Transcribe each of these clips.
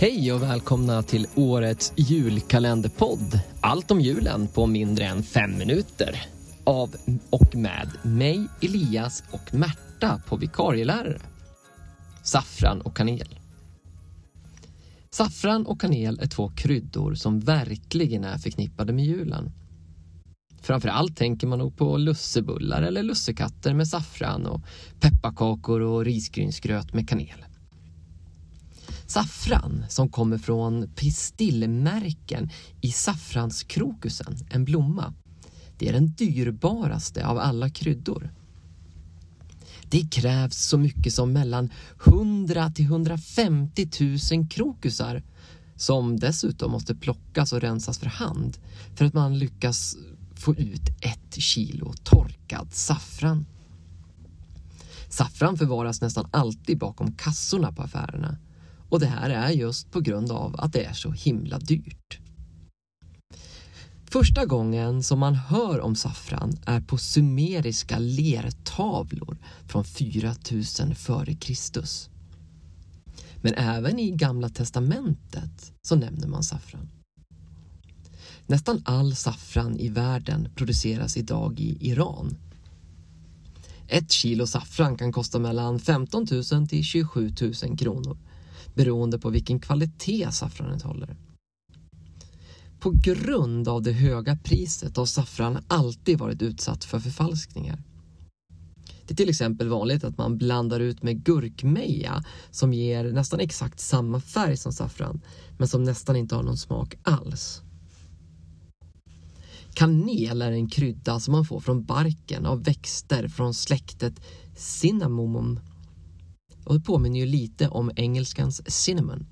Hej och välkomna till årets julkalenderpodd. Allt om julen på mindre än fem minuter. Av och med mig, Elias och Märta på vikarielärare. Saffran och kanel. Saffran och kanel är två kryddor som verkligen är förknippade med julen. Framförallt tänker man nog på lussebullar eller lussekatter med saffran och pepparkakor och risgrynsgröt med kanel. Saffran, som kommer från pistillmärken i saffranskrokusen, en blomma, det är den dyrbaraste av alla kryddor. Det krävs så mycket som mellan 100 till 150 000 krokusar som dessutom måste plockas och rensas för hand för att man lyckas få ut ett kilo torkad saffran. Saffran förvaras nästan alltid bakom kassorna på affärerna och det här är just på grund av att det är så himla dyrt. Första gången som man hör om saffran är på sumeriska lertavlor från 4000 f.Kr. Men även i Gamla testamentet så nämner man saffran. Nästan all saffran i världen produceras idag i Iran. Ett kilo saffran kan kosta mellan 15 000 till 27 000 kronor beroende på vilken kvalitet saffranet håller. På grund av det höga priset har saffran alltid varit utsatt för förfalskningar. Det är till exempel vanligt att man blandar ut med gurkmeja som ger nästan exakt samma färg som saffran men som nästan inte har någon smak alls. Kanel är en krydda som man får från barken av växter från släktet Cinnamomum och det påminner ju lite om engelskans cinnamon.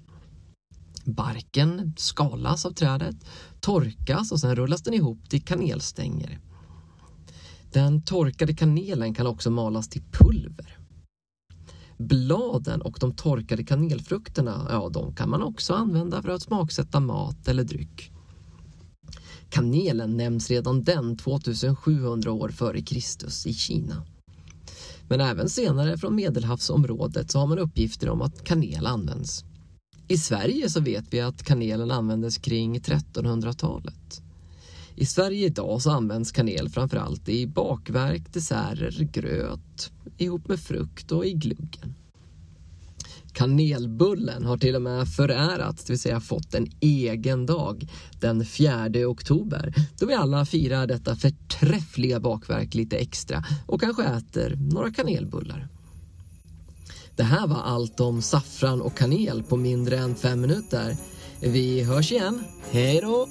Barken skalas av trädet, torkas och sen rullas den ihop till kanelstänger. Den torkade kanelen kan också malas till pulver. Bladen och de torkade kanelfrukterna, ja de kan man också använda för att smaksätta mat eller dryck. Kanelen nämns redan den 2700 år före Kristus i Kina. Men även senare från medelhavsområdet så har man uppgifter om att kanel används. I Sverige så vet vi att kanelen användes kring 1300-talet. I Sverige idag så används kanel framförallt i bakverk, desserter, gröt, ihop med frukt och i gluggen. Kanelbullen har till och med förärats, det vill säga fått en egen dag, den 4 oktober, då vi alla firar detta förträffliga bakverk lite extra och kanske äter några kanelbullar. Det här var allt om saffran och kanel på mindre än fem minuter. Vi hörs igen. Hej då!